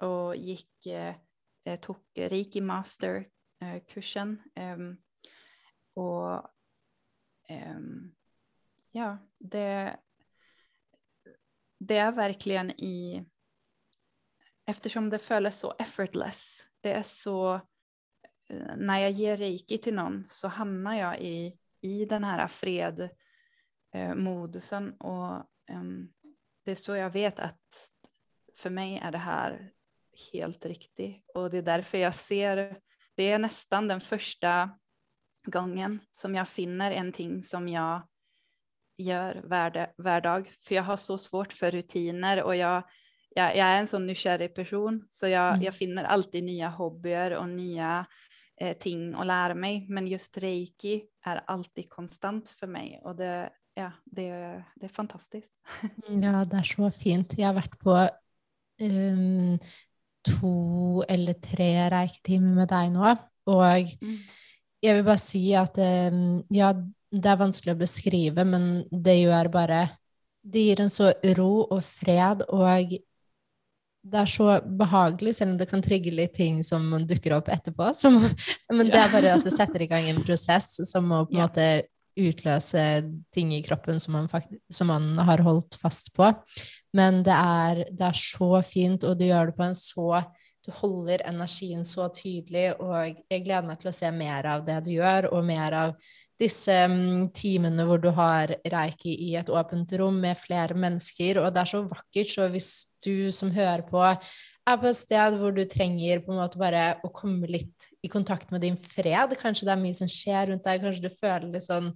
och gick, eh, eh, tog reiki master-kursen. Eh, ehm, och ehm, ja, det, det är verkligen i, eftersom det följer så effortless, det är så, eh, när jag ger reiki till någon så hamnar jag i, i den här fred eh, modusen och em, det är så jag vet att för mig är det här helt riktigt och det är därför jag ser, det är nästan den första gången som jag finner en ting som jag gör vardag, vardag. För jag har så svårt för rutiner och jag, jag, jag är en sån nysgjerrig person så jag, Mm. jag finner alltid nya hobbyer och nya eh, ting att lära mig. Men just reiki är alltid konstant för mig og det, ja, det, det är fantastiskt. Ja, det er så fint. Jeg har vært på um, to eller tre reiketimer med deg nå, og jeg vil bare si at um, ja, det er vanskelig å beskrive, men det gjør bare Det gir en så ro og fred, og det er så behagelig, selv om det kan trigge litt ting som dukker opp etterpå. Som, men det er bare at det setter i gang en prosess som må på en måte utlösa ting i kroppen som man, som man har hållit fast på. Men det är det är så fint, och du gör det på en så Du håller energin så tydlig och jag gleder meg til å se mer av det du gör och mer av disse mm, timene hvor du har reiki i et åpent rom med flere mennesker, og det er så vakkert, så hvis du som hører på er på et sted hvor du trenger på en måte bare å komme litt i kontakt med din fred, kanskje det er mye som skjer rundt deg, kanskje du føler litt sånn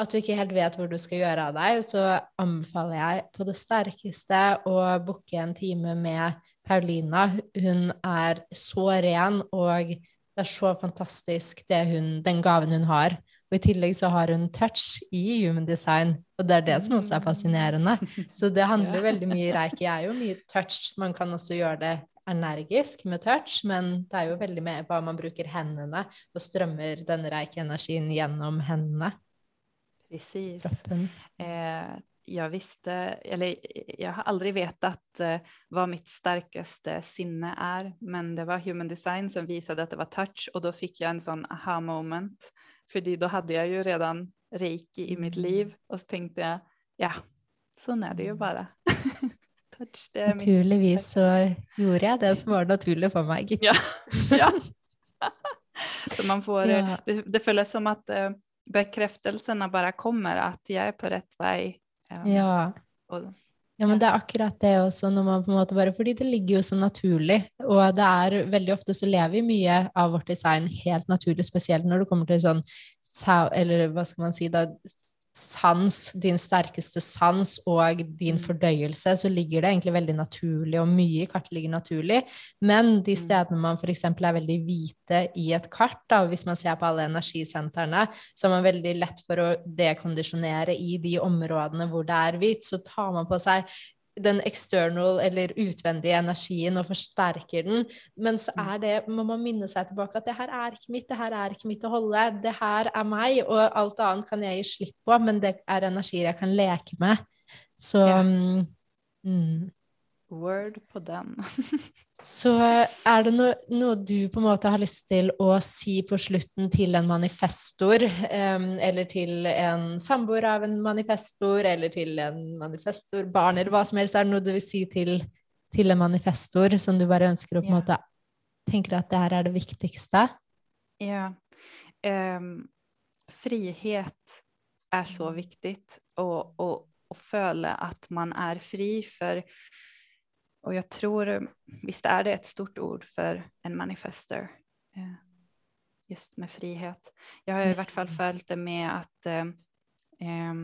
at du ikke helt vet hvor du skal gjøre av deg, så anbefaler jeg på det sterkeste å booke en time med Paulina. Hun er så ren, og det er så fantastisk hun, den gaven hun har. Og i tillegg så har hun touch i human design, og det er det som også er fascinerende. Så det handler veldig mye reiki er jo mye touch. Man kan også gjøre det energisk med touch, men det er jo veldig med hva man bruker hendene, og strømmer den reiki-energien gjennom hendene. Precis. Eh, jag visste, eller jag har aldrig vetat eh, vad mitt starkaste sinne är, men det var human design som visade att det var touch och då fick jag en sån aha moment. För då hade jag ju redan reiki i mitt mm. liv och så tänkte jag, ja, så är det ju mm. bara. touch, det Naturligvis så gjorde jag det som var naturligt för mig. ja. ja. så man får, ja. det, det följer som att eh, bekräftelserna bara kommer att jag är på rätt väg. Um, ja. Og, ja, men det er akkurat det også, når man på en måte bare, fordi det ligger jo så naturlig. Og det er veldig ofte så lever vi mye av vårt design helt naturlig, spesielt når det kommer til sånn Eller hva skal man si, da sans, din sterkeste sans og din mm. fordøyelse, så ligger det egentlig veldig naturlig, og mye i kartet ligger naturlig. Men de mm. stedene man f.eks. er veldig hvite i et kart, da, hvis man ser på alle energisentrene, så er man veldig lett for å dekondisjonere i de områdene hvor det er hvit. Så tar man på seg den external eller utvendige energien og forsterker den. Men så mm. er det, man minne seg tilbake at det her er ikke mitt, det her er ikke mitt å holde. Det her er meg, og alt annet kan jeg gi slipp på, men det er energier jeg kan leke med. Så ja. Mm. Word på den. Så er det noe, noe, du på en måte har lyst til å si på slutten til en manifestor, um, eller til en samboer av en manifestor, eller til en manifestor, barn, eller hva som helst? Er det noe du vil si til, til en manifestor som du bare ønsker å på en ja. måte tenker at det her er det viktigste? Ja. Um, frihet er så mm. viktig, å føle at man er fri. For och jag tror, visst är det ett stort ord för en manifester, eh, just med frihet. Jag har i vart fall mm. följt det med att eh, eh,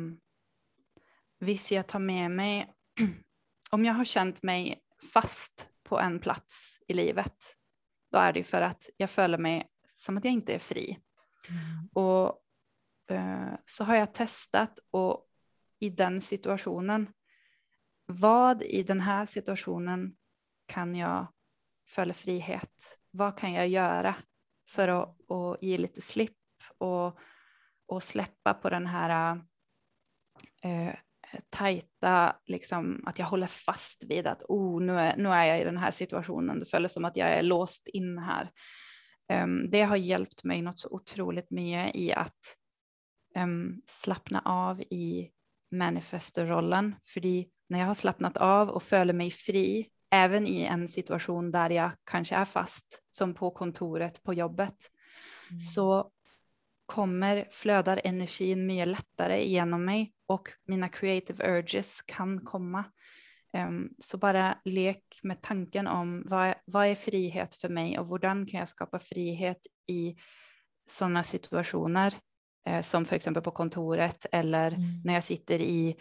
visst jag tar med mig, om jag har känt mig fast på en plats i livet, då är det för att jag följer mig som att jag inte är fri. Mm. Och eh, så har jag testat och i den situationen vad i den här situationen kan jag följa frihet? Vad kan jag göra för att, att ge lite slipp och, och släppa på den här eh, tajta, liksom, att jag håller fast vid att oh, nu, är, nu är jag i den här situationen. Det följer som att jag är låst in här. Um, det har hjälpt mig något så otroligt mycket i att um, slappna av i manifestorrollen. För när jag har slappnat av och följer mig fri, även i en situation där jag kanske är fast, som på kontoret på jobbet, mm. så kommer, flödar energin mycket lättare genom mig och mina creative urges kan komma. Um, så bara lek med tanken om vad, vad är frihet för mig och hur kan jag skapa frihet i sådana situationer eh, som för exempel på kontoret eller mm. när jag sitter i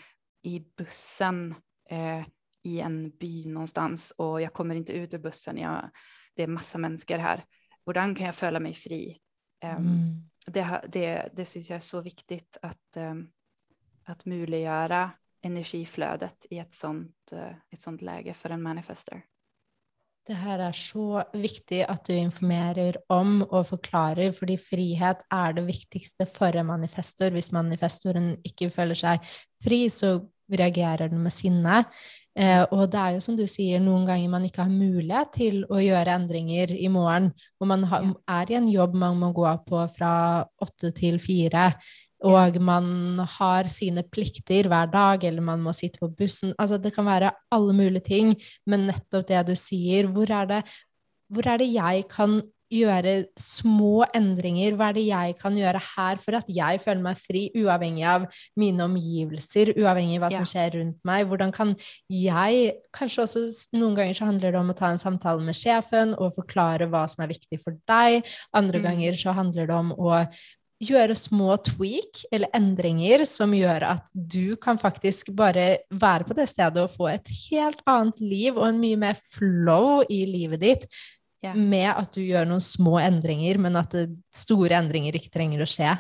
i bussen eh, i en by någonstans och jag kommer inte ut ur bussen. Jag, det är massa människor här. Hur kan jag följa mig fri? Um, mm. det, det, det syns jag är så viktigt att, um, att möjliggöra energiflödet i ett sånt, uh, ett sånt läge för en manifester. Det her er så viktig at du informerer om og forklarer, fordi frihet er det viktigste for en manifestor. Hvis manifestoren ikke føler seg fri, så reagerer den med sinne. Eh, og det er jo som du sier, noen ganger man ikke har mulighet til å gjøre endringer i morgen. Og man har, er i en jobb man må gå på fra åtte til fire. Og man har sine plikter hver dag, eller man må sitte på bussen. Altså, det kan være alle mulige ting, men nettopp det du sier, hvor er det, hvor er det jeg kan gjøre små endringer? Hva er det jeg kan gjøre her for at jeg føler meg fri, uavhengig av mine omgivelser, uavhengig av hva som skjer rundt meg? Hvordan kan jeg Kanskje også noen ganger så handler det om å ta en samtale med sjefen og forklare hva som er viktig for deg. Andre mm. ganger så handler det om å gjøre små tweak eller endringer som gjør at du kan faktisk bare være på det stedet og få et helt annet liv og en mye mer flow i livet ditt Ja. med at du gjør noen små endringer, men at det, store endringer ikke trenger å skje.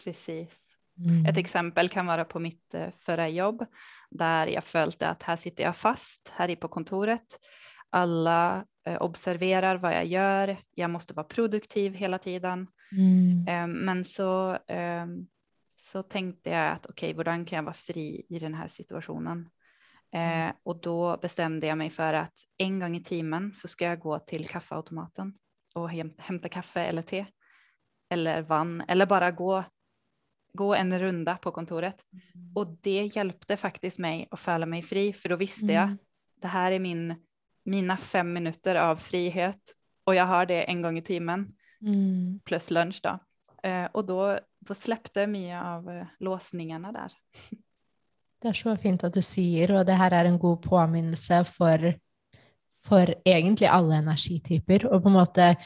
Precis. Mm. Ett exempel kan vara på mitt eh, förra jobb där jag följde att här sitter jag fast här på kontoret. Alla eh, observerar vad jag gör. Jag måste vara produktiv hela tiden. Mm. Eh, men så, så tänkte jag att okej, okay, hur kan jag vara fri i den här situationen? Eh, och då bestämde jag mig för att en gång i timmen så ska jag gå till kaffeautomaten och häm hämta kaffe eller te eller vann eller bara gå, gå en runda på kontoret. Och det hjälpte faktiskt mig att fälla mig fri för då visste jag Mm. det här är min, mina fem minuter av frihet och jag har det en gång i timmen Mm. plus lunch då. Eh, och då, då släppte mycket av eh, låsningarna där. Det är så fint att du säger, och det här är en god påminnelse för för egentligen alla energityper. och på en måte,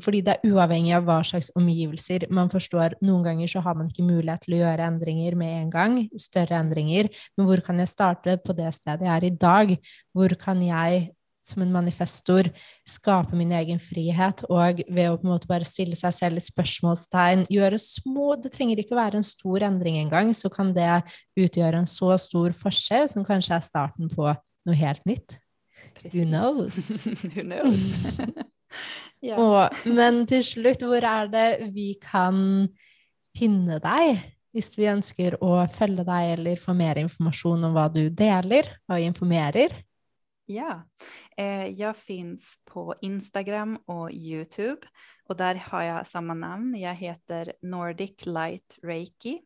fordi det är uavhengig av hva slags omgivelser man förstår, Noen ganger så har man inte möjlighet att göra ändringar med en gång, större ändringar, Men hvor kan jag starta på det stedet jeg er i dag? Hvor kan jag som en manifestor skape min egen frihet, og ved å på en måte bare stille seg selv spørsmålstegn, gjøre små Det trenger ikke være en stor endring engang, så kan det utgjøre en så stor forskjell som kanskje er starten på noe helt nytt. Precis. knows? Who knows? ja. Og, men til slutt, hvor er det vi kan finne deg hvis vi ønsker å følge deg eller få mer informasjon om hva du deler og informerer? Ja, jag finns på Instagram och Youtube och där har jag samma namn. Jag heter Nordic Light Reiki.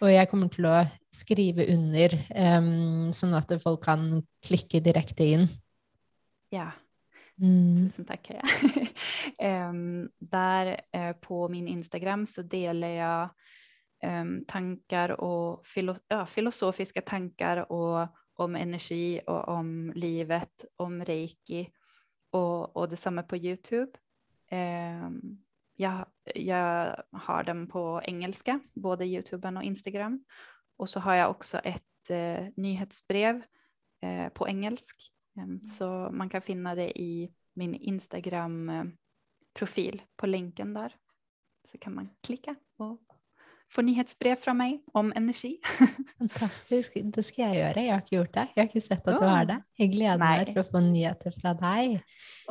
Og jeg kommer til å skrive under, em, sånn at folk kan klikke direkte inn. Ja, Mm. tusen tack. Em, där eh, på min Instagram så delar jag em, tankar och filo ja, filosofiska tankar och om energi och om livet, om reiki och, och detsamma på Youtube. Em, jag, jag har dem på engelska, både Youtuben och Instagram. Och så har jag också ett eh, nyhetsbrev eh, på engelsk. Em, Så man kan finna det i min Instagram-profil på länken där. Så kan man klicka och få nyhetsbrev från mig om energi. Fantastisk. Det skal jeg gjøre. Jeg har ikke gjort det. Jeg har ikke sett at du har det. Jeg gleder Nei. meg til å få nyheter deg.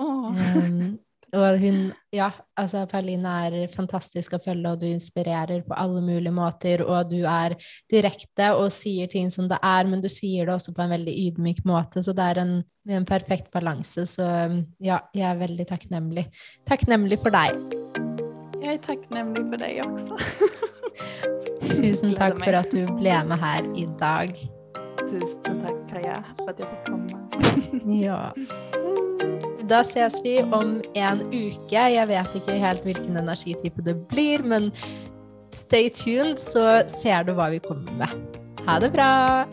Åh. Um, og hun, ja, altså Pauline er fantastisk å følge, og du inspirerer på alle mulige måter, og du er direkte og sier ting som det er, men du sier det også på en veldig ydmyk måte, så det er en, en perfekt balanse. Så um, ja, jeg er veldig takknemlig. Takknemlig for deg. Jag är tacknämlig för dig också. Tusen Gleder takk meg. for at du ble med her i dag. Tusen tack Kaja för att jag fick komma. Ja. Da ses vi om en uke. Jeg vet ikke helt hvilken energitype det blir, men stay tuned, så ser du hva vi kommer med. Ha det bra!